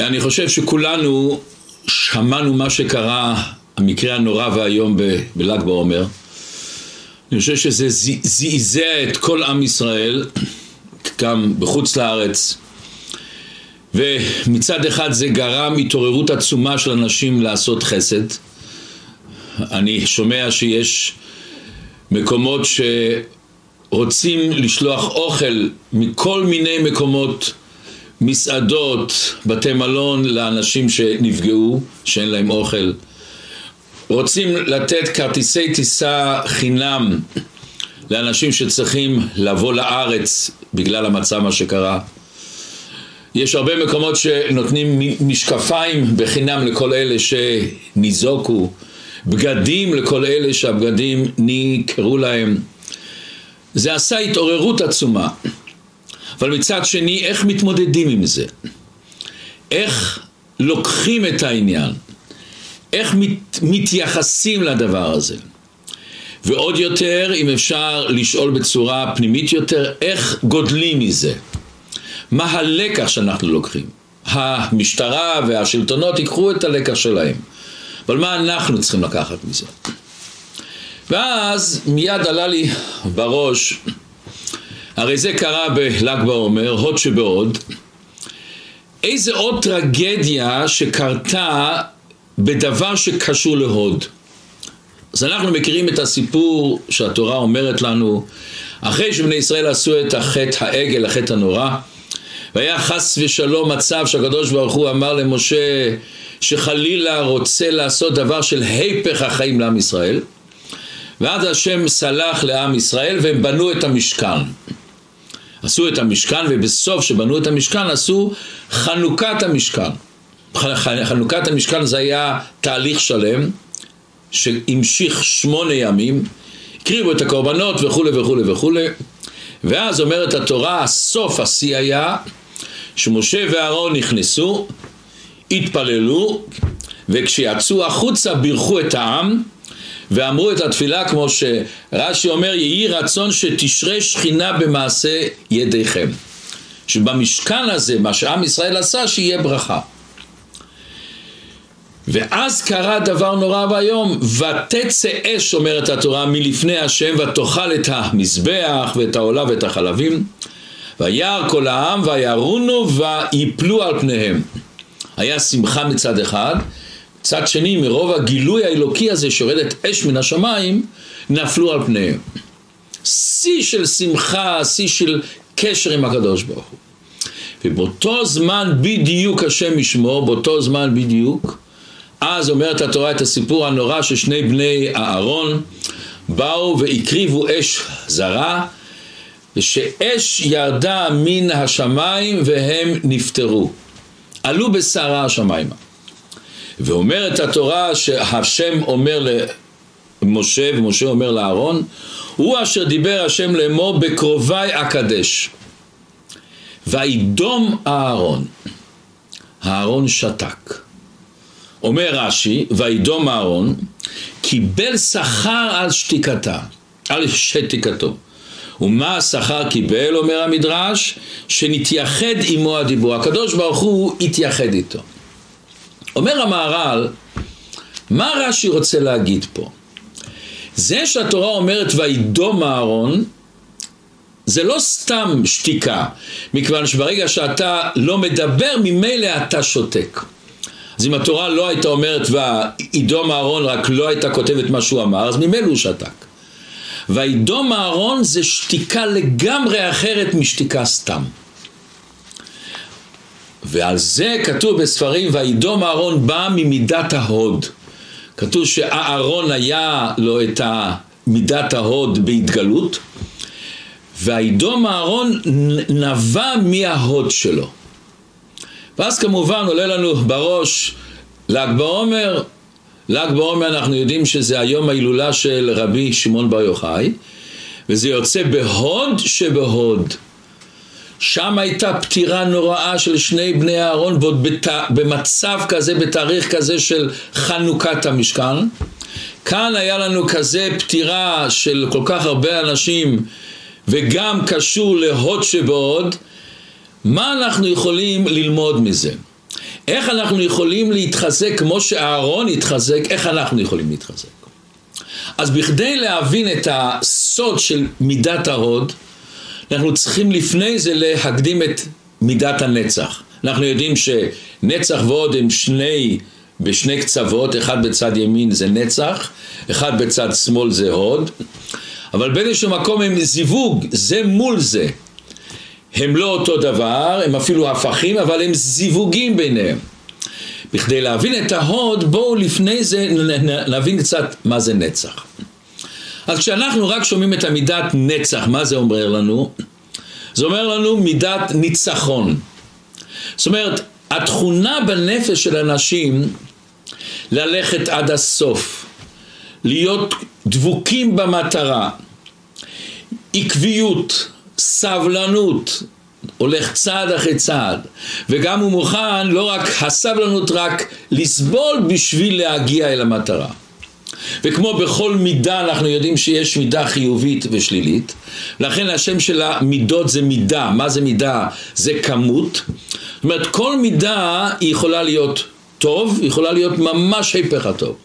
אני חושב שכולנו שמענו מה שקרה, המקרה הנורא והיום בל"ג בעומר. אני חושב שזה זעזע את כל עם ישראל, גם בחוץ לארץ. ומצד אחד זה גרם התעוררות עצומה של אנשים לעשות חסד. אני שומע שיש מקומות שרוצים לשלוח אוכל מכל מיני מקומות, מסעדות, בתי מלון, לאנשים שנפגעו, שאין להם אוכל. רוצים לתת כרטיסי טיסה חינם לאנשים שצריכים לבוא לארץ בגלל המצב מה שקרה. יש הרבה מקומות שנותנים משקפיים בחינם לכל אלה שניזוקו, בגדים לכל אלה שהבגדים נקראו להם. זה עשה התעוררות עצומה. אבל מצד שני, איך מתמודדים עם זה? איך לוקחים את העניין? איך מת, מתייחסים לדבר הזה? ועוד יותר, אם אפשר לשאול בצורה פנימית יותר, איך גודלים מזה? מה הלקח שאנחנו לוקחים? המשטרה והשלטונות ייקחו את הלקח שלהם, אבל מה אנחנו צריכים לקחת מזה? ואז מיד עלה לי בראש, הרי זה קרה בל"ג בעומר, הוד שבהוד, איזה עוד טרגדיה שקרתה בדבר שקשור להוד. אז אנחנו מכירים את הסיפור שהתורה אומרת לנו, אחרי שבני ישראל עשו את החטא העגל, החטא הנורא, והיה חס ושלום מצב שהקדוש ברוך הוא אמר למשה שחלילה רוצה לעשות דבר של היפך החיים לעם ישראל ואז השם סלח לעם ישראל והם בנו את המשכן עשו את המשכן ובסוף שבנו את המשכן עשו חנוכת המשכן. חנוכת המשכן זה היה תהליך שלם שהמשיך שמונה ימים הקריבו את הקורבנות וכולי וכולי וכולי ואז אומרת התורה, סוף השיא היה שמשה ואהרון נכנסו, התפללו, וכשיצאו החוצה בירכו את העם, ואמרו את התפילה כמו שרש"י אומר, יהי רצון שתשרה שכינה במעשה ידיכם. שבמשכן הזה, מה שעם ישראל עשה, שיהיה ברכה. ואז קרה דבר נורא ואיום, ותצא אש, אומרת התורה, מלפני השם, ותאכל את המזבח ואת העולה ואת החלבים, וירא כל העם וירונו ויפלו על פניהם. היה שמחה מצד אחד, מצד שני מרוב הגילוי האלוקי הזה שיורדת אש מן השמיים, נפלו על פניהם. שיא של שמחה, שיא של קשר עם הקדוש ברוך הוא. ובאותו זמן בדיוק השם ישמור, באותו זמן בדיוק, אז אומרת התורה את הסיפור הנורא ששני בני אהרון באו והקריבו אש זרה ושאש ירדה מן השמיים והם נפטרו. עלו בסערה השמיימה. ואומרת התורה שהשם אומר למשה ומשה אומר לאהרון הוא אשר דיבר השם לאמור בקרובי אקדש וידום אהרון אהרון שתק אומר רש"י וידום אהרון קיבל שכר על שתיקתה על שתיקתו ומה השכר קיבל, אומר המדרש, שנתייחד עמו הדיבור. הקדוש ברוך הוא התייחד איתו. אומר המהר"ל, מה רש"י רוצה להגיד פה? זה שהתורה אומרת וידום אהרון, זה לא סתם שתיקה, מכיוון שברגע שאתה לא מדבר, ממילא אתה שותק. אז אם התורה לא הייתה אומרת וידום אהרון, רק לא הייתה כותבת מה שהוא אמר, אז ממילא הוא שתק. וידום אהרון זה שתיקה לגמרי אחרת משתיקה סתם. ועל זה כתוב בספרים וידום אהרון בא ממידת ההוד. כתוב שאהרון היה לו את מידת ההוד בהתגלות וידום אהרון נבע מההוד שלו. ואז כמובן עולה לנו בראש ל"ג בעומר ל"ג בעומר אנחנו יודעים שזה היום ההילולה של רבי שמעון בר יוחאי וזה יוצא בהוד שבהוד שם הייתה פטירה נוראה של שני בני אהרון ועוד בת... במצב כזה, בתאריך כזה של חנוכת המשכן כאן היה לנו כזה פטירה של כל כך הרבה אנשים וגם קשור להוד שבהוד מה אנחנו יכולים ללמוד מזה? איך אנחנו יכולים להתחזק כמו שאהרון התחזק, איך אנחנו יכולים להתחזק? אז בכדי להבין את הסוד של מידת ההוד, אנחנו צריכים לפני זה להקדים את מידת הנצח. אנחנו יודעים שנצח והוד הם שני, בשני קצוות, אחד בצד ימין זה נצח, אחד בצד שמאל זה הוד, אבל באיזשהו מקום הם זיווג, זה מול זה. הם לא אותו דבר, הם אפילו הפכים, אבל הם זיווגים ביניהם. בכדי להבין את ההוד, בואו לפני זה נבין קצת מה זה נצח. אז כשאנחנו רק שומעים את המידת נצח, מה זה אומר לנו? זה אומר לנו מידת ניצחון. זאת אומרת, התכונה בנפש של אנשים ללכת עד הסוף, להיות דבוקים במטרה, עקביות, סבלנות, הולך צעד אחרי צעד, וגם הוא מוכן לא רק הסבלנות, רק לסבול בשביל להגיע אל המטרה. וכמו בכל מידה אנחנו יודעים שיש מידה חיובית ושלילית, לכן השם של המידות זה מידה, מה זה מידה? זה כמות, זאת אומרת כל מידה היא יכולה להיות טוב, היא יכולה להיות ממש היפך הטוב.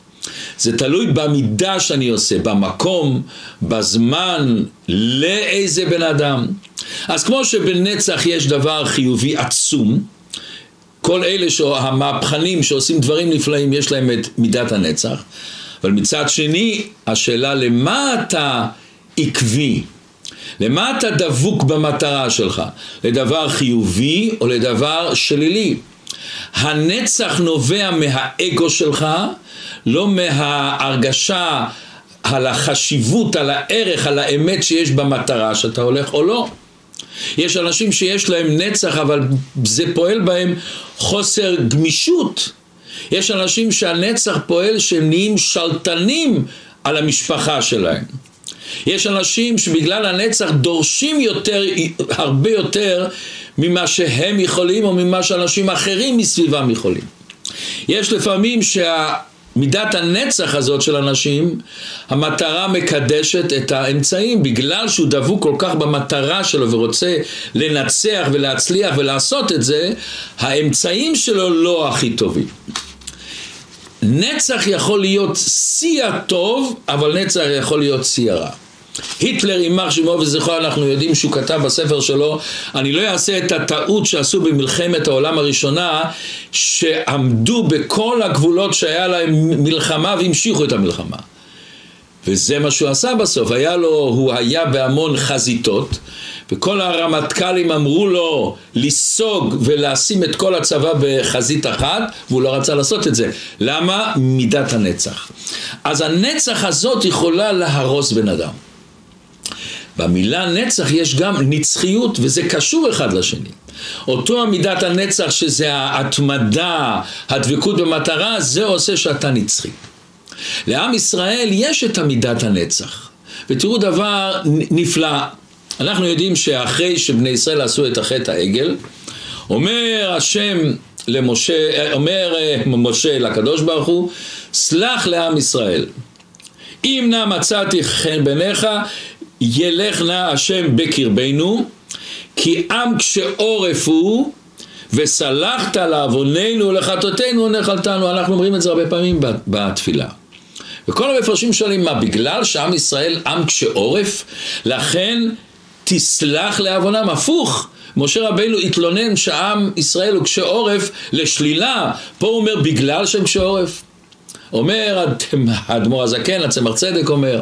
זה תלוי במידה שאני עושה, במקום, בזמן, לאיזה בן אדם. אז כמו שבנצח יש דבר חיובי עצום, כל אלה המהפכנים שעושים דברים נפלאים יש להם את מידת הנצח, אבל מצד שני השאלה למה אתה עקבי? למה אתה דבוק במטרה שלך? לדבר חיובי או לדבר שלילי? הנצח נובע מהאגו שלך, לא מההרגשה על החשיבות, על הערך, על האמת שיש במטרה שאתה הולך או לא. יש אנשים שיש להם נצח אבל זה פועל בהם חוסר גמישות. יש אנשים שהנצח פועל שהם נהיים שלטנים על המשפחה שלהם. יש אנשים שבגלל הנצח דורשים יותר, הרבה יותר ממה שהם יכולים או ממה שאנשים אחרים מסביבם יכולים. יש לפעמים שמידת הנצח הזאת של אנשים, המטרה מקדשת את האמצעים, בגלל שהוא דבוק כל כך במטרה שלו ורוצה לנצח ולהצליח ולעשות את זה, האמצעים שלו לא הכי טובים. נצח יכול להיות שיא הטוב, אבל נצח יכול להיות שיא הרע. היטלר יימח שמו וזכרו אנחנו יודעים שהוא כתב בספר שלו אני לא אעשה את הטעות שעשו במלחמת העולם הראשונה שעמדו בכל הגבולות שהיה להם מלחמה והמשיכו את המלחמה וזה מה שהוא עשה בסוף, היה לו, הוא היה בהמון חזיתות וכל הרמטכ"לים אמרו לו לסוג ולשים את כל הצבא בחזית אחת והוא לא רצה לעשות את זה. למה? מידת הנצח. אז הנצח הזאת יכולה להרוס בן אדם. במילה נצח יש גם נצחיות וזה קשור אחד לשני. אותו המידת הנצח שזה ההתמדה, הדבקות במטרה, זה עושה שאתה נצחי. לעם ישראל יש את המידת הנצח. ותראו דבר נפלא, אנחנו יודעים שאחרי שבני ישראל עשו את החטא העגל, אומר השם למשה, אומר אה, משה לקדוש ברוך הוא, סלח לעם ישראל. אם נא מצאתי חן בעיניך, ילך נא השם בקרבנו, כי עם קשה עורף הוא, וסלחת לעווננו ולחטאותינו נחלתנו. אנחנו אומרים את זה הרבה פעמים בתפילה. וכל המפרשים שואלים מה, בגלל שעם ישראל עם קשה עורף, לכן תסלח לעוונם, הפוך. משה רבינו התלונן שעם ישראל הוא קשה עורף לשלילה, פה הוא אומר בגלל שהם קשה עורף. אומר האדמו"ר הזקן, הצמח צדק אומר,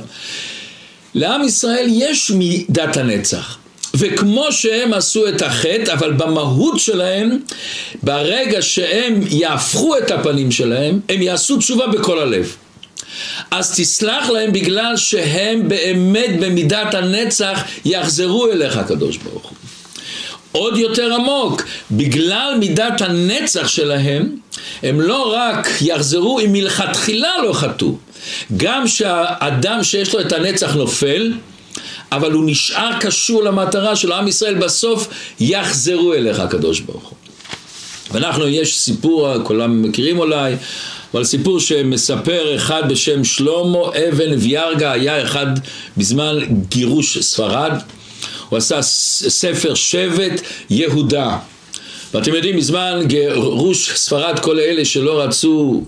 לעם ישראל יש מידת הנצח. וכמו שהם עשו את החטא, אבל במהות שלהם, ברגע שהם יהפכו את הפנים שלהם, הם יעשו תשובה בכל הלב. אז תסלח להם בגלל שהם באמת במידת הנצח יחזרו אליך הקדוש ברוך הוא. עוד יותר עמוק, בגלל מידת הנצח שלהם, הם לא רק יחזרו אם מלכתחילה לא חטאו, גם שהאדם שיש לו את הנצח נופל, אבל הוא נשאר קשור למטרה של עם ישראל, בסוף יחזרו אליך הקדוש ברוך הוא. ואנחנו, יש סיפור, כולם מכירים אולי, אבל סיפור שמספר אחד בשם שלמה אבן ויארגה, היה אחד בזמן גירוש ספרד, הוא עשה ספר שבט יהודה. ואתם יודעים, מזמן גירוש ספרד, כל אלה שלא רצו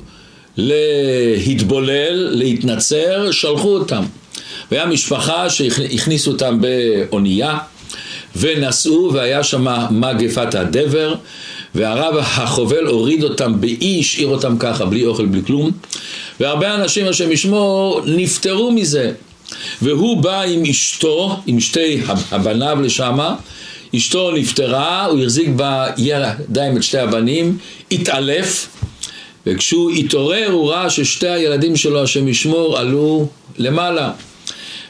להתבולל, להתנצר, שלחו אותם. והיה משפחה שהכניסו אותם באונייה ונסעו והיה שם מגפת הדבר והרב החובל הוריד אותם באי, השאיר אותם ככה, בלי אוכל, בלי כלום והרבה אנשים, השם ישמור, נפטרו מזה והוא בא עם אשתו, עם שתי הבניו לשמה אשתו נפטרה, הוא החזיק בידיים את שתי הבנים, התעלף וכשהוא התעורר הוא ראה ששתי הילדים שלו, השם ישמור, עלו למעלה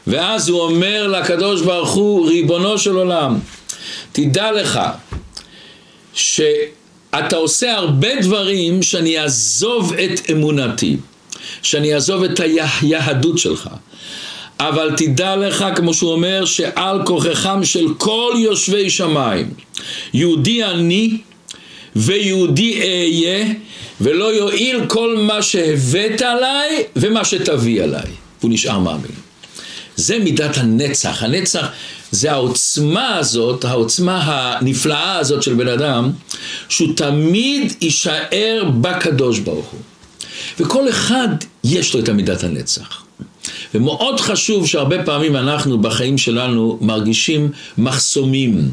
ואז הוא אומר לקדוש ברוך הוא, ריבונו של עולם, תדע לך שאתה עושה הרבה דברים שאני אעזוב את אמונתי, שאני אעזוב את היהדות שלך. אבל תדע לך, כמו שהוא אומר, שעל כוחכם של כל יושבי שמיים, יהודי אני ויהודי אהיה, ולא יועיל כל מה שהבאת עליי ומה שתביא עליי. הוא נשאר מאמין. זה מידת הנצח. הנצח זה העוצמה הזאת, העוצמה הנפלאה הזאת של בן אדם, שהוא תמיד יישאר בקדוש ברוך הוא. וכל אחד יש לו את המידת הנצח. ומאוד חשוב שהרבה פעמים אנחנו בחיים שלנו מרגישים מחסומים.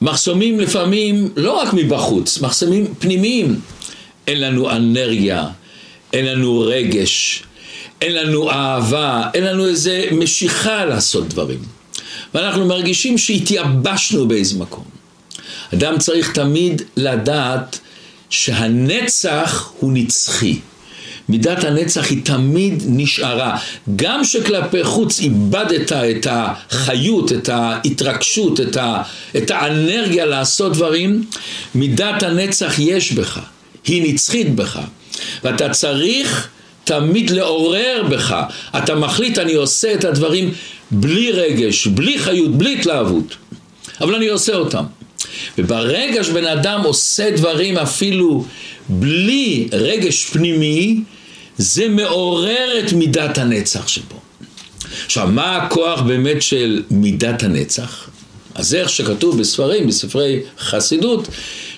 מחסומים לפעמים לא רק מבחוץ, מחסומים פנימיים. אין לנו אנרגיה, אין לנו רגש, אין לנו אהבה, אין לנו איזה משיכה לעשות דברים. ואנחנו מרגישים שהתייבשנו באיזה מקום. אדם צריך תמיד לדעת שהנצח הוא נצחי. מידת הנצח היא תמיד נשארה. גם שכלפי חוץ איבדת את החיות, את ההתרגשות, את, ה, את האנרגיה לעשות דברים, מידת הנצח יש בך, היא נצחית בך. ואתה צריך תמיד לעורר בך. אתה מחליט, אני עושה את הדברים בלי רגש, בלי חיות, בלי התלהבות. אבל אני עושה אותם. וברגע שבן אדם עושה דברים אפילו בלי רגש פנימי, זה מעורר את מידת הנצח שבו. עכשיו, מה הכוח באמת של מידת הנצח? אז איך שכתוב בספרים, בספרי חסידות,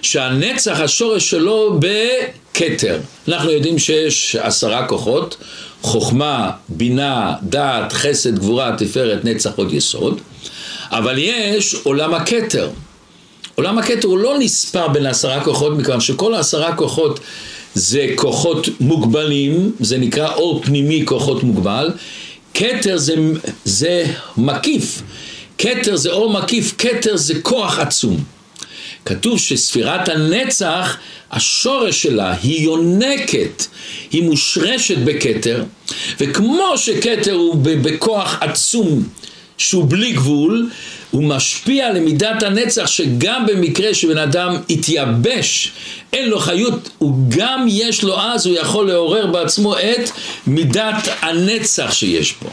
שהנצח, השורש שלו בכתר. אנחנו יודעים שיש עשרה כוחות, חוכמה, בינה, דעת, חסד, גבורה, תפארת, נצח, עוד יסוד, אבל יש עולם הכתר. עולם הכתר לא נספר בין עשרה כוחות, מכיוון שכל העשרה כוחות זה כוחות מוגבלים, זה נקרא אור פנימי כוחות מוגבל, כתר זה, זה מקיף, כתר זה אור מקיף, כתר זה כוח עצום. כתוב שספירת הנצח, השורש שלה היא יונקת, היא מושרשת בכתר, וכמו שכתר הוא בכוח עצום שהוא בלי גבול, הוא משפיע למידת הנצח שגם במקרה שבן אדם התייבש, אין לו חיות, הוא גם יש לו אז, הוא יכול לעורר בעצמו את מידת הנצח שיש פה.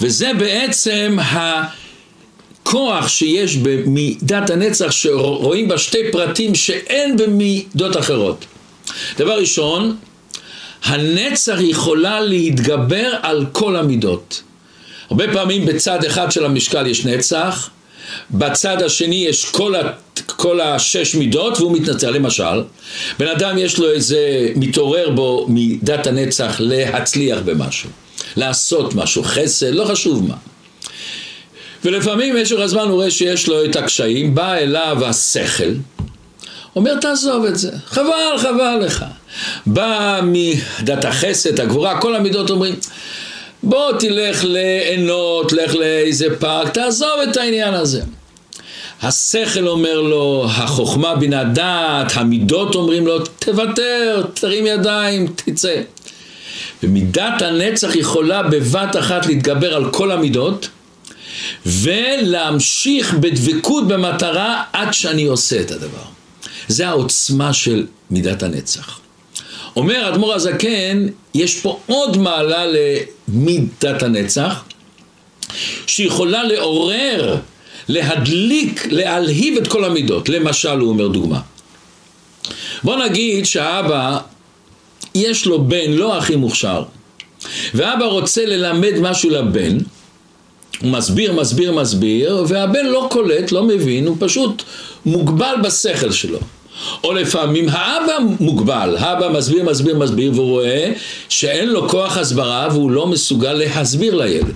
וזה בעצם הכוח שיש במידת הנצח שרואים בה שתי פרטים שאין במידות אחרות. דבר ראשון, הנצח יכולה להתגבר על כל המידות. הרבה פעמים בצד אחד של המשקל יש נצח, בצד השני יש כל, ה, כל השש מידות והוא מתנצל. למשל, בן אדם יש לו איזה, מתעורר בו מידת הנצח להצליח במשהו, לעשות משהו, חסד, לא חשוב מה. ולפעמים במשך הזמן הוא רואה שיש לו את הקשיים, בא אליו השכל, אומר תעזוב את זה, חבל, חבל לך. בא מדת החסד, הגבורה, כל המידות אומרים בוא תלך ליהנות, לך לאיזה פארק, תעזוב את העניין הזה. השכל אומר לו, החוכמה בינה דעת, המידות אומרים לו, תוותר, תרים ידיים, תצא. ומידת הנצח יכולה בבת אחת להתגבר על כל המידות ולהמשיך בדבקות במטרה עד שאני עושה את הדבר. זה העוצמה של מידת הנצח. אומר אדמו"ר הזקן, יש פה עוד מעלה למידת הנצח, שיכולה לעורר, להדליק, להלהיב את כל המידות. למשל, הוא אומר דוגמה. בוא נגיד שהאבא, יש לו בן לא הכי מוכשר, ואבא רוצה ללמד משהו לבן, הוא מסביר, מסביר, מסביר, והבן לא קולט, לא מבין, הוא פשוט מוגבל בשכל שלו. או לפעמים האבא מוגבל, האבא מסביר, מסביר, מסביר, והוא רואה שאין לו כוח הסברה והוא לא מסוגל להסביר לילד.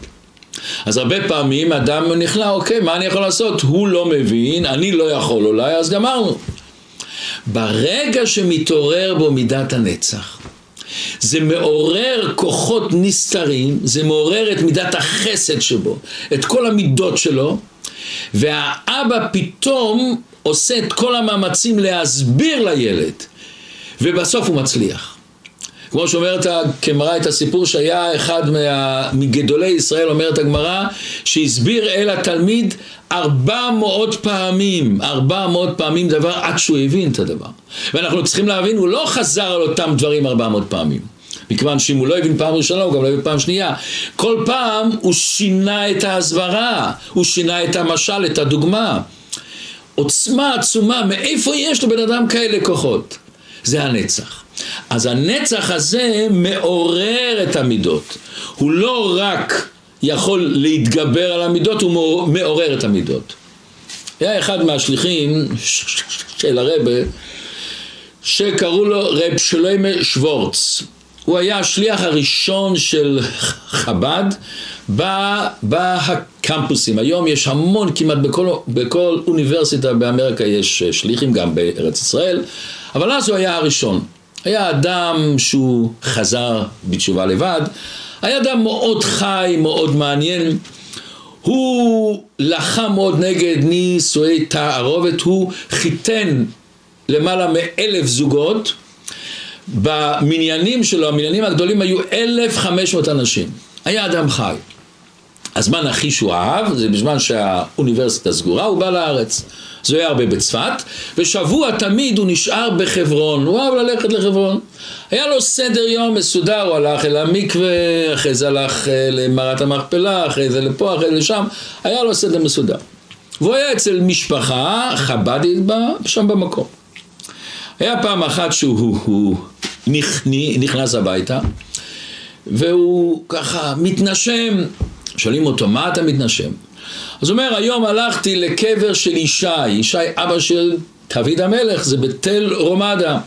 אז הרבה פעמים אדם נכנע, אוקיי, מה אני יכול לעשות? הוא לא מבין, אני לא יכול אולי, אז גמרנו. ברגע שמתעורר בו מידת הנצח, זה מעורר כוחות נסתרים, זה מעורר את מידת החסד שבו, את כל המידות שלו, והאבא פתאום עושה את כל המאמצים להסביר לילד, ובסוף הוא מצליח. כמו שאומרת הגמרא את הסיפור שהיה אחד מה, מגדולי ישראל, אומרת הגמרא, שהסביר אל התלמיד ארבע מאות פעמים, ארבע מאות פעמים דבר עד שהוא הבין את הדבר. ואנחנו צריכים להבין, הוא לא חזר על אותם דברים ארבע מאות פעמים. מכיוון שאם הוא לא הבין פעם ראשונה, הוא גם לא הבין פעם שנייה. כל פעם הוא שינה את ההסברה, הוא שינה את המשל, את הדוגמה. עוצמה עצומה, מאיפה יש לבן אדם כאלה כוחות? זה הנצח. אז הנצח הזה מעורר את המידות. הוא לא רק יכול להתגבר על המידות, הוא מעורר את המידות. היה אחד מהשליחים של הרבה שקראו לו רב שלוימה שוורץ. הוא היה השליח הראשון של חב"ד בקמפוסים. היום יש המון, כמעט בכל, בכל אוניברסיטה באמריקה יש שליחים, גם בארץ ישראל, אבל אז הוא היה הראשון. היה אדם שהוא חזר בתשובה לבד, היה אדם מאוד חי, מאוד מעניין. הוא לחם מאוד נגד נישואי תערובת, הוא חיתן למעלה מאלף זוגות. במניינים שלו, המניינים הגדולים היו אלף חמש מאות אנשים. היה אדם חי. הזמן הכי שהוא אהב, זה בזמן שהאוניברסיטה סגורה, הוא בא לארץ. זה היה הרבה בצפת, ושבוע תמיד הוא נשאר בחברון, הוא אהב ללכת לחברון. היה לו סדר יום מסודר, הוא הלך אל המקווה, אחרי זה הלך אה, למערת המכפלה, אחרי זה לפה, אחרי זה לשם, היה לו סדר מסודר. והוא היה אצל משפחה חב"דית שם במקום. היה פעם אחת שהוא נכנס הביתה, והוא ככה מתנשם, שואלים אותו, מה אתה מתנשם? אז הוא אומר, היום הלכתי לקבר של ישי, ישי אבא של דוד המלך, זה בתל רומדה.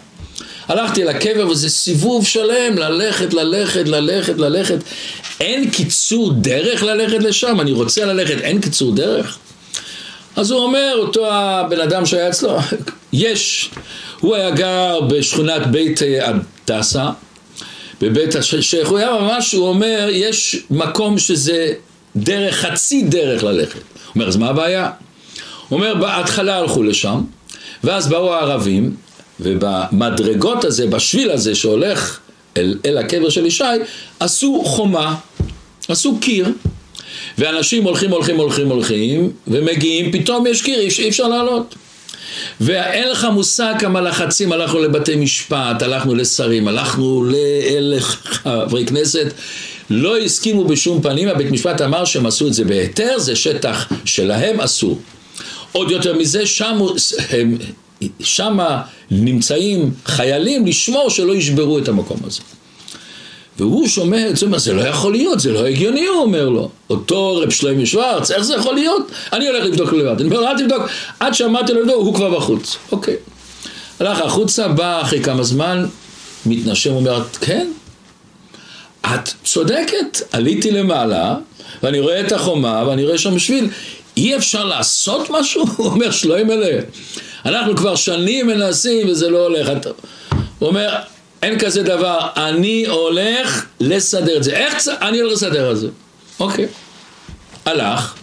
הלכתי לקבר וזה סיבוב שלם, ללכת, ללכת, ללכת, ללכת. אין קיצור דרך ללכת לשם, אני רוצה ללכת, אין קיצור דרך? אז הוא אומר, אותו הבן אדם שהיה אצלו, יש. הוא היה גר בשכונת בית הדסה, בבית השייח, הוא היה ממש, הוא אומר, יש מקום שזה דרך, חצי דרך ללכת. הוא אומר, אז מה הבעיה? הוא אומר, בהתחלה הלכו לשם, ואז באו הערבים, ובמדרגות הזה, בשביל הזה שהולך אל, אל הקבר של ישי, עשו חומה, עשו קיר, ואנשים הולכים, הולכים, הולכים, הולכים, ומגיעים, פתאום יש קיר, אי אפשר לעלות. ואין לך מושג כמה לחצים, הלכנו לבתי משפט, הלכנו לשרים, הלכנו לחברי כנסת, לא הסכימו בשום פנים, הבית משפט אמר שהם עשו את זה בהיתר, זה שטח שלהם אסור. עוד יותר מזה, שם, הם, שמה נמצאים חיילים לשמור שלא ישברו את המקום הזה. והוא שומע את זה, אומר, זה לא יכול להיות, זה לא הגיוני, הוא אומר לו. אותו רב שלמה שוורץ, איך זה יכול להיות? אני הולך לבדוק לבד. אני אומר, אל תבדוק, עד שאמרתי לו הוא כבר בחוץ. אוקיי. הלך החוצה, בא אחרי כמה זמן, מתנשם, אומר, כן, את צודקת, עליתי למעלה, ואני רואה את החומה, ואני רואה שם שביל. אי אפשר לעשות משהו? הוא אומר, מלא. אנחנו כבר שנים מנסים וזה לא הולך. הוא אומר, אין כזה דבר, אני הולך לסדר את זה. איך צ... אני הולך לסדר את זה. אוקיי. הלך,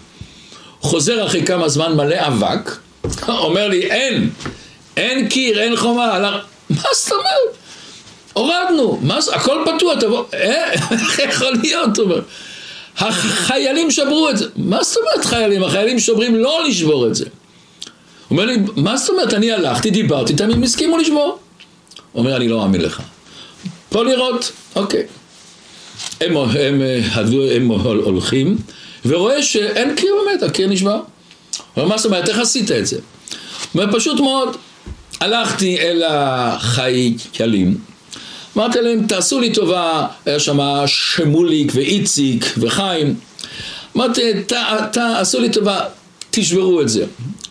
חוזר אחרי כמה זמן מלא אבק, אומר לי, אין, אין קיר, אין חומה. הלך, מה זאת אומרת? הורדנו, מה הכל פתוח, תבוא, אה, איך יכול להיות? הוא אומר. החיילים שברו את זה. מה זאת אומרת חיילים? החיילים שוברים לא לשבור את זה. הוא אומר לי, מה זאת אומרת? אני הלכתי, דיברתי הם הסכימו לשבור. אומר, אני לא מאמין לך. פה לראות, אוקיי. הם, הם, הם, הם הולכים, ורואה שאין קיר באמת, הקיר נשבר. אומר, מה זאת אומרת, איך עשית את זה? אומר, פשוט מאוד, הלכתי אל החיילים, אמרתי להם, תעשו לי טובה, היה שם שמוליק ואיציק וחיים. אמרתי, עשו לי טובה, תשברו את זה.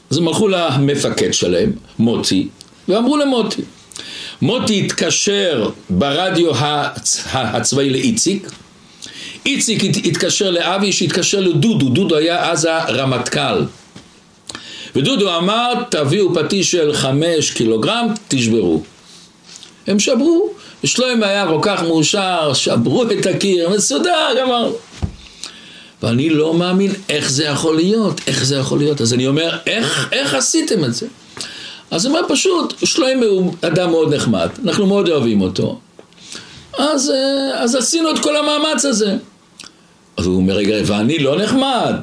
אז הם הלכו למפקד שלהם, מוטי, ואמרו למוטי. מוטי התקשר ברדיו הצ... הצבאי לאיציק, איציק התקשר לאבי שהתקשר לדודו, דודו היה אז הרמטכ"ל. ודודו אמר, תביאו פטיש של חמש קילוגרם, תשברו. הם שברו, ושלוים היה כל כך מאושר, שברו את הקיר, מסודר, גמר. ואני לא מאמין איך זה יכול להיות, איך זה יכול להיות. אז אני אומר, איך, איך עשיתם את זה? אז הוא אומר פשוט, שלוים הוא אדם מאוד נחמד, אנחנו מאוד אוהבים אותו. אז, אה, אז עשינו את כל המאמץ הזה. אז הוא אומר, רגע, ואני לא נחמד,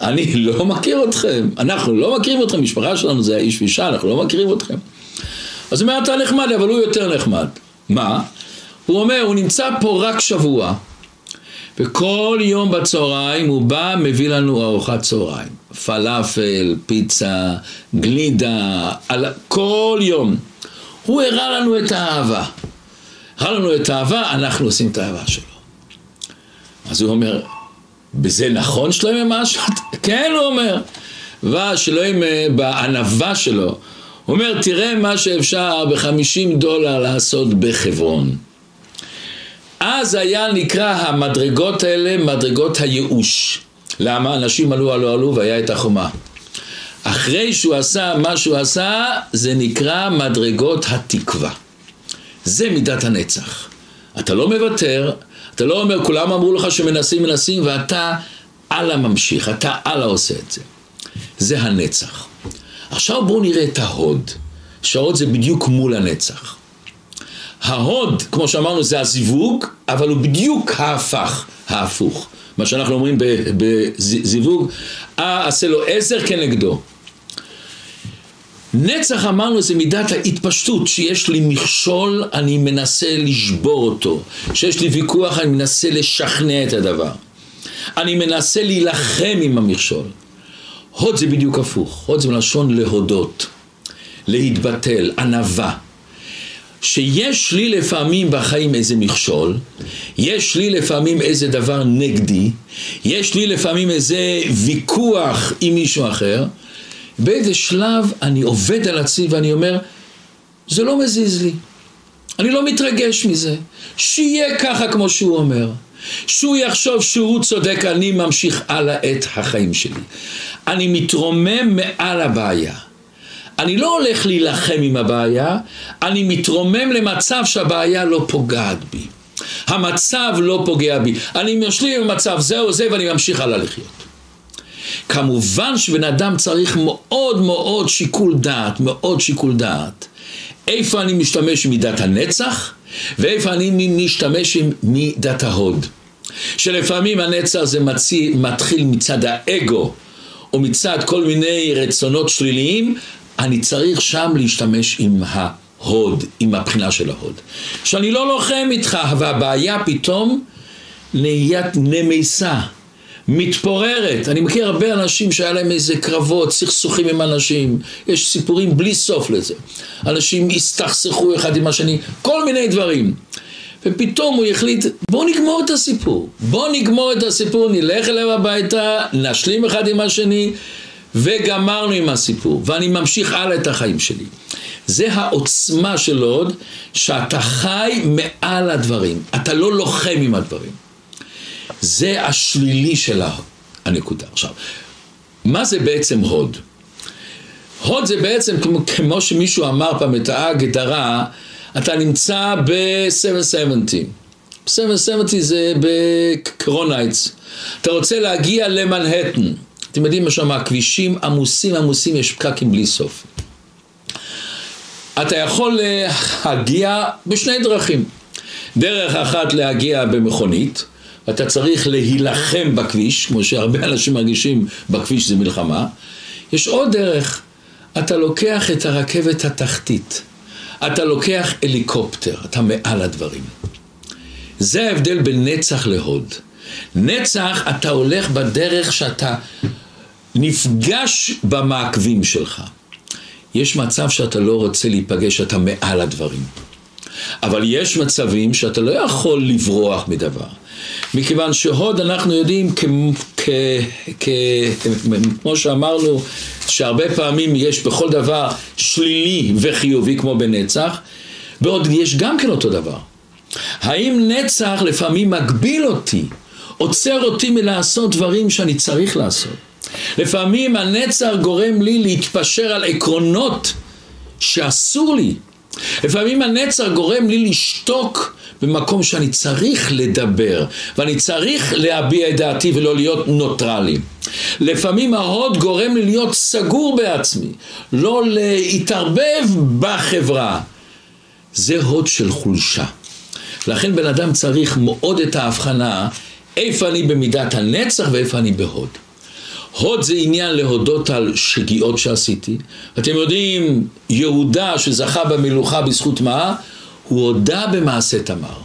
אני לא מכיר אתכם, אנחנו לא מכירים אתכם, משפחה שלנו זה איש ואישה, אנחנו לא מכירים אתכם. אז הוא אומר, אתה נחמד, אבל הוא יותר נחמד. מה? הוא אומר, הוא נמצא פה רק שבוע, וכל יום בצהריים הוא בא, מביא לנו ארוחת צהריים. פלאפל, פיצה, גלידה, על... כל יום. הוא הראה לנו את האהבה. הראה לנו את האהבה, אנחנו עושים את האהבה שלו. אז הוא אומר, בזה נכון שלמה משהו? כן, הוא אומר. ושלמה בענווה שלו, הוא אומר, תראה מה שאפשר בחמישים דולר לעשות בחברון. אז היה נקרא המדרגות האלה מדרגות הייאוש. למה? אנשים עלו, עלו, עלו והיה את החומה. אחרי שהוא עשה מה שהוא עשה, זה נקרא מדרגות התקווה. זה מידת הנצח. אתה לא מוותר, אתה לא אומר, כולם אמרו לך שמנסים, מנסים, ואתה הלאה ממשיך, אתה הלאה עושה את זה. זה הנצח. עכשיו בואו נראה את ההוד. שההוד זה בדיוק מול הנצח. ההוד, כמו שאמרנו, זה הזיווג, אבל הוא בדיוק ההפך, ההפוך. מה שאנחנו אומרים בזיווג, אה עשה לו עשר כנגדו. נצח אמרנו זה מידת ההתפשטות, שיש לי מכשול, אני מנסה לשבור אותו, שיש לי ויכוח, אני מנסה לשכנע את הדבר. אני מנסה להילחם עם המכשול. הוד זה בדיוק הפוך, הוד זה מלשון להודות, להתבטל, ענווה. שיש לי לפעמים בחיים איזה מכשול, יש לי לפעמים איזה דבר נגדי, יש לי לפעמים איזה ויכוח עם מישהו אחר, באיזה שלב אני עובד על עצמי ואני אומר, זה לא מזיז לי, אני לא מתרגש מזה, שיהיה ככה כמו שהוא אומר. שהוא יחשוב שהוא צודק, אני ממשיך הלאה את החיים שלי. אני מתרומם מעל הבעיה. אני לא הולך להילחם עם הבעיה, אני מתרומם למצב שהבעיה לא פוגעת בי. המצב לא פוגע בי. אני משלים עם מצב זה או זה ואני ממשיך הלאה לחיות. כמובן שבן אדם צריך מאוד מאוד שיקול דעת, מאוד שיקול דעת. איפה אני משתמש עם מידת הנצח, ואיפה אני משתמש עם מידת ההוד. שלפעמים הנצח זה מציא, מתחיל מצד האגו, או מצד כל מיני רצונות שליליים, אני צריך שם להשתמש עם ההוד, עם הבחינה של ההוד. שאני לא לוחם איתך, והבעיה פתאום נהיית נמיסה. מתפוררת. אני מכיר הרבה אנשים שהיה להם איזה קרבות, סכסוכים עם אנשים, יש סיפורים בלי סוף לזה. אנשים הסתכסכו אחד עם השני, כל מיני דברים. ופתאום הוא החליט, בואו נגמור את הסיפור. בואו נגמור את הסיפור, נלך אליו הביתה, נשלים אחד עם השני, וגמרנו עם הסיפור. ואני ממשיך הלאה את החיים שלי. זה העוצמה של הוד, שאתה חי מעל הדברים. אתה לא לוחם עם הדברים. זה השלילי של הנקודה. עכשיו, מה זה בעצם הוד? הוד זה בעצם, כמו, כמו שמישהו אמר פעם את ההגדרה, אתה נמצא ב-770. 770 זה בקראון הייטס. אתה רוצה להגיע למנהטן. אתם יודעים מה שם, הכבישים עמוסים עמוסים, יש פקקים בלי סוף. אתה יכול להגיע בשני דרכים. דרך אחת להגיע במכונית, אתה צריך להילחם בכביש, כמו שהרבה אנשים מרגישים בכביש זה מלחמה. יש עוד דרך, אתה לוקח את הרכבת התחתית, אתה לוקח הליקופטר, אתה מעל הדברים. זה ההבדל בין נצח להוד. נצח, אתה הולך בדרך שאתה נפגש במעקבים שלך. יש מצב שאתה לא רוצה להיפגש, אתה מעל הדברים. אבל יש מצבים שאתה לא יכול לברוח מדבר. מכיוון שהוד אנחנו יודעים כמו שאמרנו שהרבה פעמים יש בכל דבר שלילי וחיובי כמו בנצח ועוד יש גם כן אותו דבר האם נצח לפעמים מגביל אותי עוצר אותי מלעשות דברים שאני צריך לעשות לפעמים הנצח גורם לי להתפשר על עקרונות שאסור לי לפעמים הנצח גורם לי לשתוק במקום שאני צריך לדבר ואני צריך להביע את דעתי ולא להיות נוטרלי. לפעמים ההוד גורם לי להיות סגור בעצמי, לא להתערבב בחברה. זה הוד של חולשה. לכן בן אדם צריך מאוד את ההבחנה איפה אני במידת הנצח ואיפה אני בהוד. הוד זה עניין להודות על שגיאות שעשיתי. אתם יודעים, יהודה שזכה במלוכה בזכות מה? הוא הודה במעשה תמר.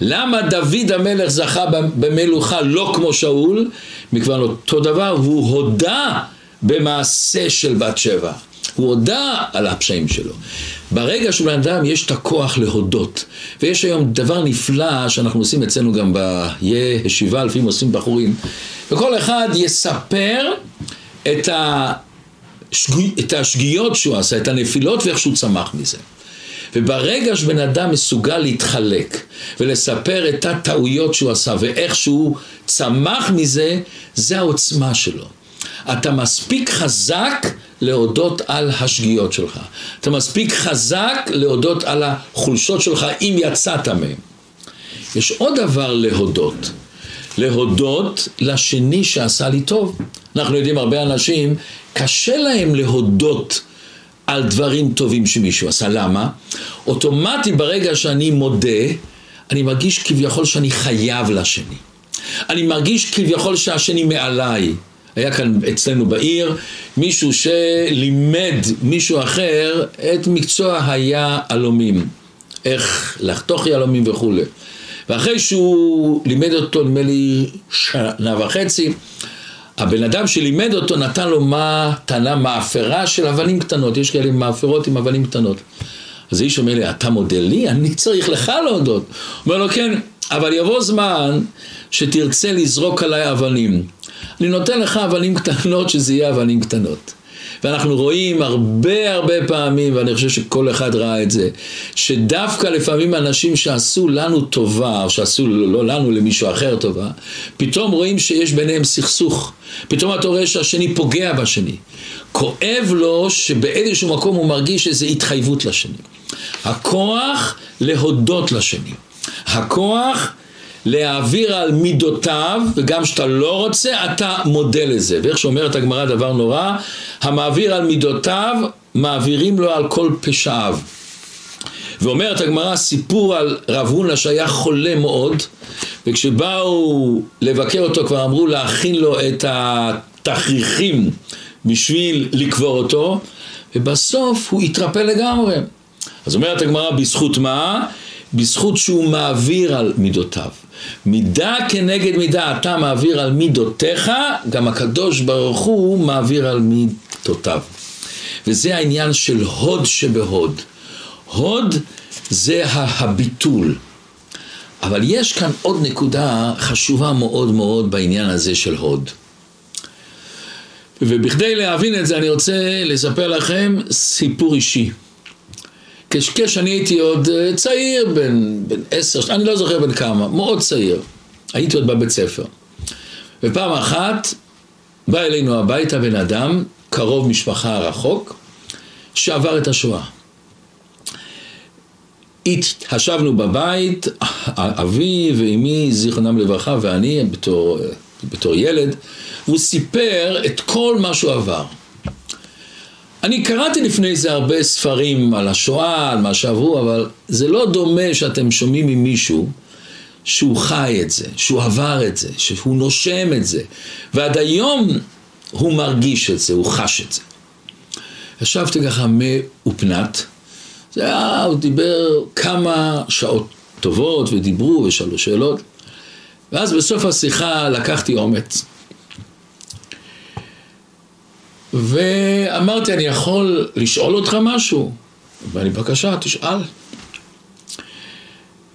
למה דוד המלך זכה במלוכה לא כמו שאול? מכיוון אותו דבר, הוא הודה במעשה של בת שבע. הוא הודה על הפשעים שלו. ברגע שבן אדם יש את הכוח להודות, ויש היום דבר נפלא שאנחנו עושים אצלנו גם בישיבה, לפעמים עושים בחורים, וכל אחד יספר את, השגי, את השגיאות שהוא עשה, את הנפילות ואיך שהוא צמח מזה. וברגע שבן אדם מסוגל להתחלק ולספר את הטעויות שהוא עשה ואיך שהוא צמח מזה, זה העוצמה שלו. אתה מספיק חזק להודות על השגיאות שלך. אתה מספיק חזק להודות על החולשות שלך אם יצאת מהם. יש עוד דבר להודות. להודות לשני שעשה לי טוב. אנחנו יודעים הרבה אנשים, קשה להם להודות על דברים טובים שמישהו עשה. למה? אוטומטי ברגע שאני מודה, אני מרגיש כביכול שאני חייב לשני. אני מרגיש כביכול שהשני מעליי. היה כאן אצלנו בעיר מישהו שלימד מישהו אחר את מקצוע היהלומים, איך לחתוך יהלומים וכולי. ואחרי שהוא לימד אותו נדמה לי שנה וחצי, הבן אדם שלימד אותו נתן לו מתנה מאפרה של אבנים קטנות, יש כאלה מאפרות עם אבנים קטנות. אז האיש אומר לי, אתה מודה לי? אני צריך לך להודות. אומר לו, כן, אבל יבוא זמן שתרצה לזרוק עליי אבנים. אני נותן לך אבנים קטנות שזה יהיה אבנים קטנות. ואנחנו רואים הרבה הרבה פעמים, ואני חושב שכל אחד ראה את זה, שדווקא לפעמים אנשים שעשו לנו טובה, או שעשו לא לנו, למישהו אחר טובה, פתאום רואים שיש ביניהם סכסוך. פתאום אתה רואה שהשני פוגע בשני. כואב לו שבאיזשהו מקום הוא מרגיש איזו התחייבות לשני. הכוח להודות לשני. הכוח להעביר על מידותיו, וגם כשאתה לא רוצה, אתה מודה לזה. ואיך שאומרת הגמרא דבר נורא, המעביר על מידותיו, מעבירים לו על כל פשעיו. ואומרת הגמרא סיפור על רב הונא שהיה חולה מאוד, וכשבאו לבקר אותו כבר אמרו להכין לו את התכריכים בשביל לקבור אותו, ובסוף הוא התרפא לגמרי. אז אומרת הגמרא, בזכות מה? בזכות שהוא מעביר על מידותיו. מידה כנגד מידה אתה מעביר על מידותיך, גם הקדוש ברוך הוא מעביר על מידותיו. וזה העניין של הוד שבהוד. הוד זה הביטול. אבל יש כאן עוד נקודה חשובה מאוד מאוד בעניין הזה של הוד. ובכדי להבין את זה אני רוצה לספר לכם סיפור אישי. כשאני הייתי עוד אה, צעיר, בן, בן עשר, אני לא זוכר בן כמה, מאוד צעיר. הייתי עוד בבית ספר. ופעם אחת בא אלינו הביתה בן אדם, קרוב משפחה רחוק, שעבר את השואה. התחשבנו בבית, אבי ואמי, זיכרונם לברכה, ואני בתור, בתור ילד, והוא סיפר את כל מה שהוא עבר. אני קראתי לפני זה הרבה ספרים על השואה, על מה שעברו, אבל זה לא דומה שאתם שומעים ממישהו שהוא חי את זה, שהוא עבר את זה, שהוא נושם את זה, ועד היום הוא מרגיש את זה, הוא חש את זה. ישבתי ככה מאופנת, זה היה, הוא דיבר כמה שעות טובות ודיברו ושאלו שאלות, ואז בסוף השיחה לקחתי אומץ. ואמרתי, אני יכול לשאול אותך משהו? ואני, בבקשה, תשאל.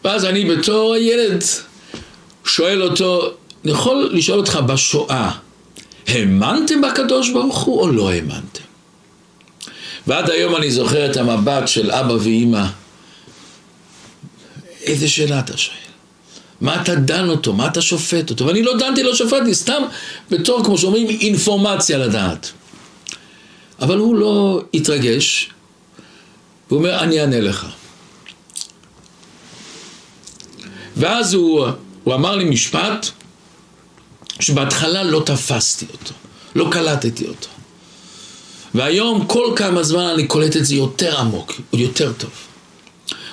ואז אני בתור הילד שואל אותו, אני יכול לשאול אותך בשואה, האמנתם בקדוש ברוך הוא או לא האמנתם? ועד היום אני זוכר את המבט של אבא ואימא. איזה שאלה אתה שואל? מה אתה דן אותו? מה אתה שופט אותו? ואני לא דנתי, לא שפטתי, סתם בתור, כמו שאומרים, אינפורמציה לדעת. אבל הוא לא התרגש, והוא אומר, אני אענה לך. ואז הוא, הוא אמר לי משפט שבהתחלה לא תפסתי אותו, לא קלטתי אותו. והיום כל כמה זמן אני קולט את זה יותר עמוק, יותר טוב.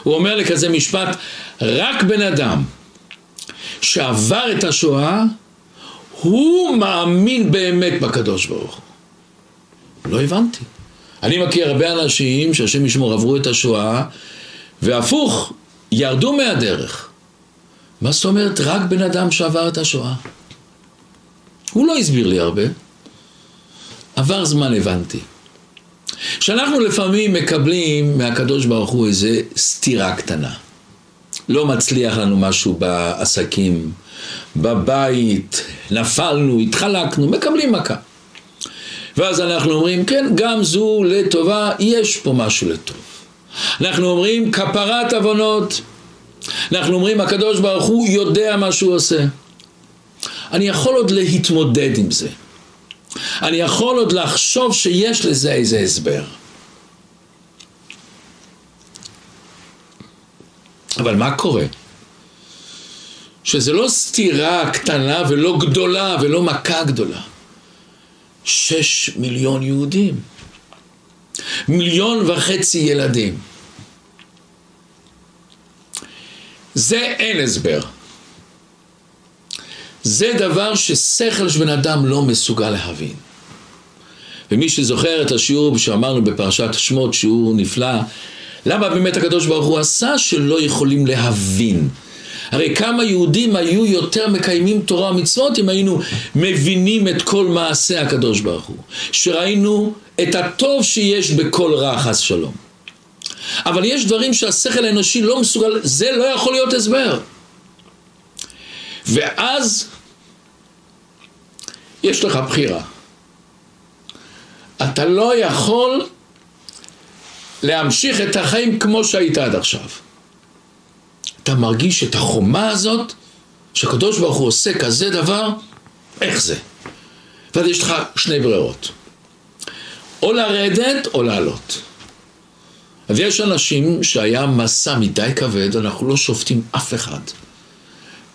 הוא אומר לי כזה משפט, רק בן אדם שעבר את השואה, הוא מאמין באמת בקדוש ברוך הוא. לא הבנתי. אני מכיר הרבה אנשים שהשם ישמור עברו את השואה, והפוך, ירדו מהדרך. מה זאת אומרת רק בן אדם שעבר את השואה? הוא לא הסביר לי הרבה. עבר זמן הבנתי. שאנחנו לפעמים מקבלים מהקדוש ברוך הוא איזה סתירה קטנה. לא מצליח לנו משהו בעסקים, בבית, נפלנו, התחלקנו, מקבלים מכה. ואז אנחנו אומרים, כן, גם זו לטובה, יש פה משהו לטוב. אנחנו אומרים, כפרת עוונות. אנחנו אומרים, הקדוש ברוך הוא יודע מה שהוא עושה. אני יכול עוד להתמודד עם זה. אני יכול עוד לחשוב שיש לזה איזה הסבר. אבל מה קורה? שזה לא סתירה קטנה ולא גדולה ולא מכה גדולה. שש מיליון יהודים. מיליון וחצי ילדים. זה אין הסבר. זה דבר ששכל של בן אדם לא מסוגל להבין. ומי שזוכר את השיעור שאמרנו בפרשת שמות, שיעור נפלא, למה באמת הקדוש ברוך הוא עשה שלא יכולים להבין? הרי כמה יהודים היו יותר מקיימים תורה ומצוות אם היינו מבינים את כל מעשה הקדוש ברוך הוא. שראינו את הטוב שיש בכל רע חס שלום. אבל יש דברים שהשכל האנושי לא מסוגל, זה לא יכול להיות הסבר. ואז יש לך בחירה. אתה לא יכול להמשיך את החיים כמו שהיית עד עכשיו. אתה מרגיש את החומה הזאת, שהקדוש ברוך הוא עושה כזה דבר, איך זה? ואז יש לך שני ברירות. או לרדת או לעלות. אז יש אנשים שהיה מסע מדי כבד, אנחנו לא שופטים אף אחד.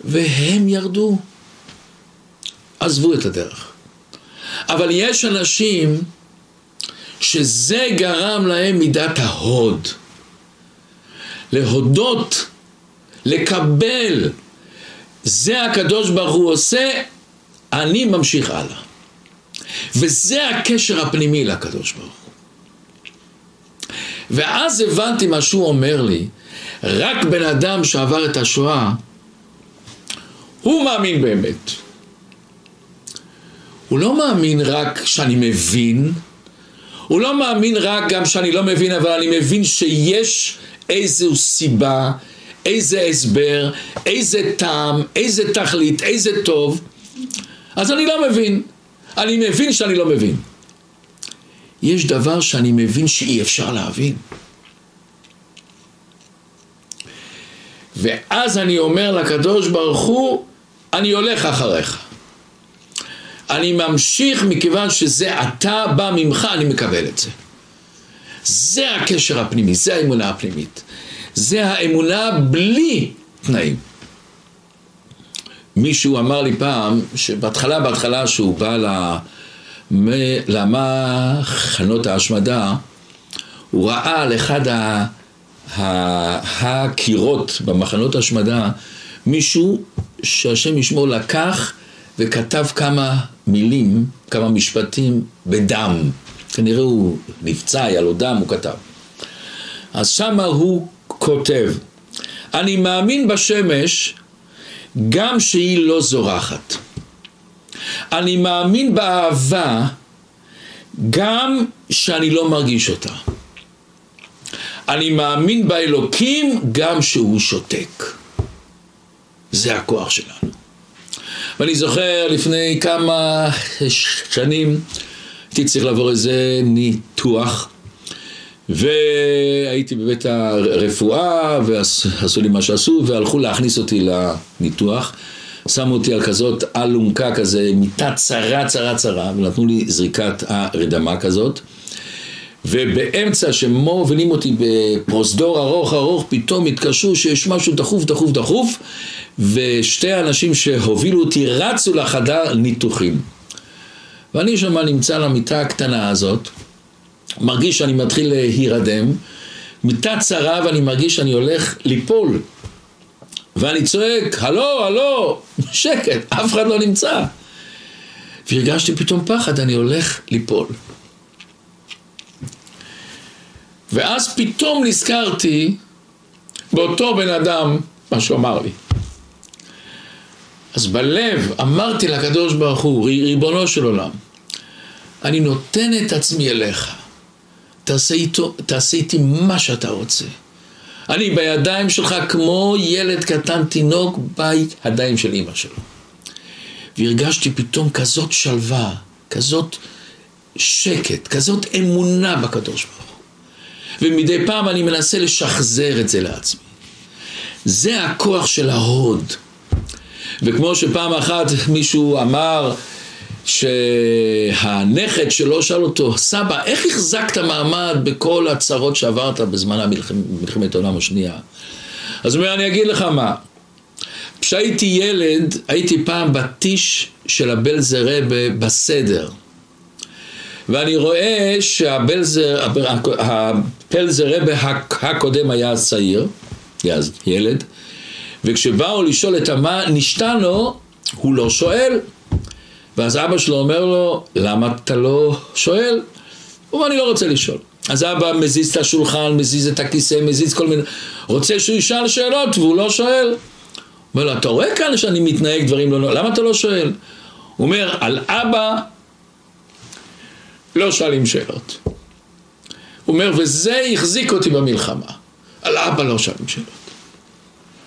והם ירדו. עזבו את הדרך. אבל יש אנשים שזה גרם להם מידת ההוד. להודות, לקבל, זה הקדוש ברוך הוא עושה, אני ממשיך הלאה. וזה הקשר הפנימי לקדוש ברוך הוא. ואז הבנתי מה שהוא אומר לי, רק בן אדם שעבר את השואה, הוא מאמין באמת. הוא לא מאמין רק שאני מבין, הוא לא מאמין רק גם שאני לא מבין, אבל אני מבין שיש איזו סיבה, איזה הסבר, איזה טעם, איזה תכלית, איזה טוב, אז אני לא מבין. אני מבין שאני לא מבין. יש דבר שאני מבין שאי אפשר להבין. ואז אני אומר לקדוש ברוך הוא, אני הולך אחריך. אני ממשיך מכיוון שזה אתה בא ממך, אני מקבל את זה. זה הקשר הפנימי, זה האמונה הפנימית. זה האמונה בלי תנאים. מישהו אמר לי פעם, שבהתחלה, בהתחלה שהוא בא למחנות ההשמדה, הוא ראה על אחד ה... הקירות במחנות ההשמדה מישהו שהשם ישמור לקח וכתב כמה מילים, כמה משפטים בדם. כנראה הוא נפצע, היה לו דם, הוא כתב. אז שמה הוא כותב, אני מאמין בשמש גם שהיא לא זורחת. אני מאמין באהבה גם שאני לא מרגיש אותה. אני מאמין באלוקים גם שהוא שותק. זה הכוח שלנו. ואני זוכר לפני כמה שנים הייתי צריך לעבור איזה ניתוח והייתי בבית הרפואה ועשו לי מה שעשו והלכו להכניס אותי לניתוח. שמו אותי על כזאת אלונקה כזה, מיטה צרה צרה צרה ונתנו לי זריקת הרדמה כזאת. ובאמצע שמובילים אותי בפרוזדור ארוך ארוך פתאום התקשרו שיש משהו דחוף דחוף דחוף ושתי האנשים שהובילו אותי רצו לחדר ניתוחים. ואני שם נמצא למיטה הקטנה הזאת מרגיש שאני מתחיל להירדם מיטה צרה ואני מרגיש שאני הולך ליפול ואני צועק, הלו, הלו, שקט, אף אחד לא נמצא. והרגשתי פתאום פחד, אני הולך ליפול. ואז פתאום נזכרתי באותו בן אדם, מה שהוא אמר לי. אז בלב אמרתי לקדוש ברוך הוא, ריבונו של עולם, אני נותן את עצמי אליך, תעשה, איתו, תעשה איתי מה שאתה רוצה. אני בידיים שלך כמו ילד קטן תינוק בידיים של אימא שלו. והרגשתי פתאום כזאת שלווה, כזאת שקט, כזאת אמונה בקדוש ברוך הוא. ומדי פעם אני מנסה לשחזר את זה לעצמי. זה הכוח של ההוד. וכמו שפעם אחת מישהו אמר, שהנכד שלו שאל אותו, סבא, איך החזקת מעמד בכל הצרות שעברת בזמן המלחמ... העולם השנייה? אז הוא אומר, אני אגיד לך מה, כשהייתי ילד, הייתי פעם בטיש של הבלזר רבה בסדר. ואני רואה שהבלזר, הפלזר רבה הקודם היה צעיר, ילד, וכשבאו לשאול את המה נשתן לו, הוא לא שואל. ואז אבא שלו אומר לו, למה אתה לא שואל? הוא אומר, אני לא רוצה לשאול. אז אבא מזיז את השולחן, מזיז את הכיסא, מזיז כל מיני... רוצה שהוא ישאל שאלות והוא לא שואל. אומר לו, אתה רואה כאן שאני מתנהג דברים לא... למה אתה לא שואל? הוא אומר, על אבא לא שואלים שאלות. הוא אומר, וזה החזיק אותי במלחמה. על אבא לא שואלים שאלות.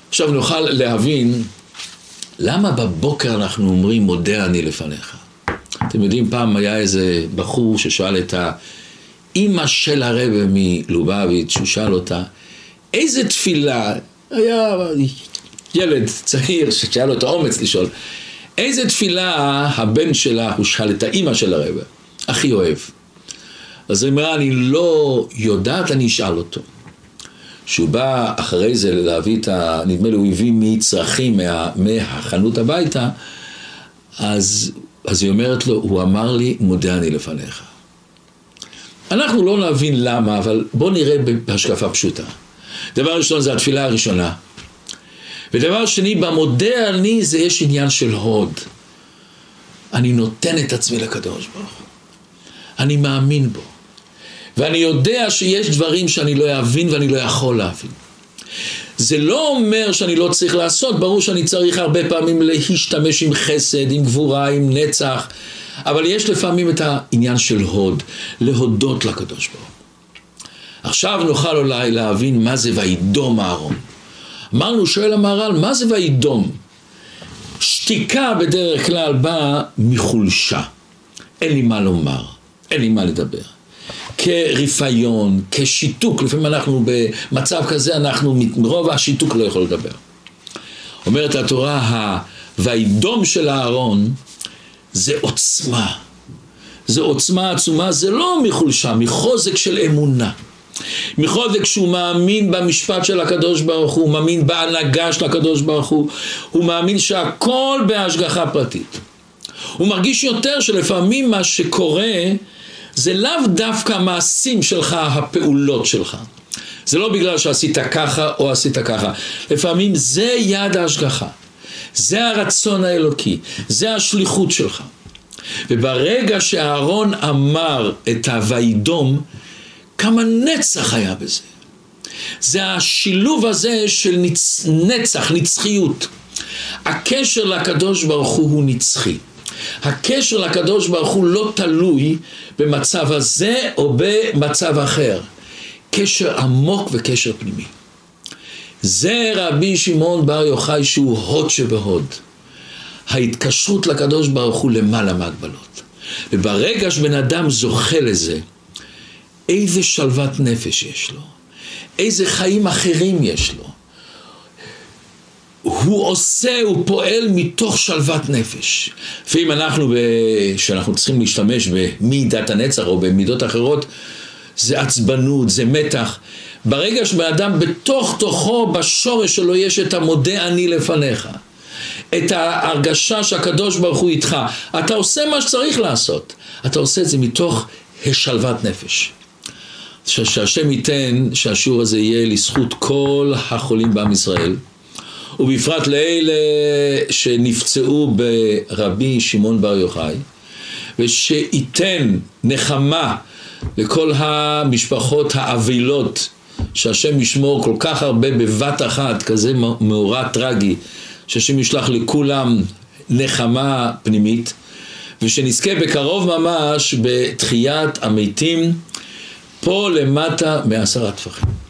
עכשיו נוכל להבין למה בבוקר אנחנו אומרים מודה אני לפניך? אתם יודעים, פעם היה איזה בחור ששאל את האימא של הרבה מלובביץ', הוא שאל אותה, איזה תפילה, היה ילד צעיר שהיה לו את האומץ לשאול, איזה תפילה הבן שלה, הוא שאל את האימא של הרבה, הכי אוהב. אז היא אמרה, אני לא יודעת, אני אשאל אותו. שהוא בא אחרי זה להביא את ה... נדמה לי הוא הביא מצרכים מה, מהחנות הביתה, אז, אז היא אומרת לו, הוא אמר לי, מודה אני לפניך. אנחנו לא נבין למה, אבל בואו נראה בהשקפה פשוטה. דבר ראשון זה התפילה הראשונה. ודבר שני, במודה אני זה יש עניין של הוד. אני נותן את עצמי לקדוש ברוך הוא. אני מאמין בו. ואני יודע שיש דברים שאני לא אבין ואני לא יכול להבין. זה לא אומר שאני לא צריך לעשות, ברור שאני צריך הרבה פעמים להשתמש עם חסד, עם גבורה, עם נצח, אבל יש לפעמים את העניין של הוד, להודות לקדוש ברוך עכשיו נוכל אולי להבין מה זה וידום אהרון. אמרנו, שואל המהר"ל, מה זה וידום? שתיקה בדרך כלל באה מחולשה. אין לי מה לומר, אין לי מה לדבר. כרפיון, כשיתוק, לפעמים אנחנו במצב כזה, אנחנו מרוב השיתוק לא יכול לדבר. אומרת התורה, והידום של אהרון זה עוצמה. זה עוצמה עצומה, זה לא מחולשה, מחוזק של אמונה. מחוזק שהוא מאמין במשפט של הקדוש ברוך הוא, הוא מאמין בהנהגה של הקדוש ברוך הוא, הוא מאמין שהכל בהשגחה פרטית. הוא מרגיש יותר שלפעמים מה שקורה זה לאו דווקא המעשים שלך, הפעולות שלך. זה לא בגלל שעשית ככה או עשית ככה. לפעמים זה יד ההשגחה. זה הרצון האלוקי. זה השליחות שלך. וברגע שאהרון אמר את ה"וידום", כמה נצח היה בזה. זה השילוב הזה של נצ... נצח, נצחיות. הקשר לקדוש ברוך הוא הוא נצחי. הקשר לקדוש ברוך הוא לא תלוי במצב הזה או במצב אחר. קשר עמוק וקשר פנימי. זה רבי שמעון בר יוחאי שהוא הוד שבהוד. ההתקשרות לקדוש ברוך הוא למעלה מהגבלות. וברגע שבן אדם זוכה לזה, איזה שלוות נפש יש לו, איזה חיים אחרים יש לו. הוא עושה, הוא פועל מתוך שלוות נפש. לפעמים אנחנו, כשאנחנו צריכים להשתמש במידת הנצח או במידות אחרות, זה עצבנות, זה מתח. ברגע שבן אדם בתוך תוכו, בשורש שלו יש את המודה אני לפניך. את ההרגשה שהקדוש ברוך הוא איתך. אתה עושה מה שצריך לעשות. אתה עושה את זה מתוך שלוות נפש. שהשם ייתן שהשיעור הזה יהיה לזכות כל החולים בעם ישראל. ובפרט לאלה שנפצעו ברבי שמעון בר יוחאי, ושייתן נחמה לכל המשפחות האבלות, שהשם ישמור כל כך הרבה בבת אחת, כזה מאורע טרגי, שהשם ישלח לכולם נחמה פנימית, ושנזכה בקרוב ממש בתחיית המתים פה למטה מעשרה טפחים.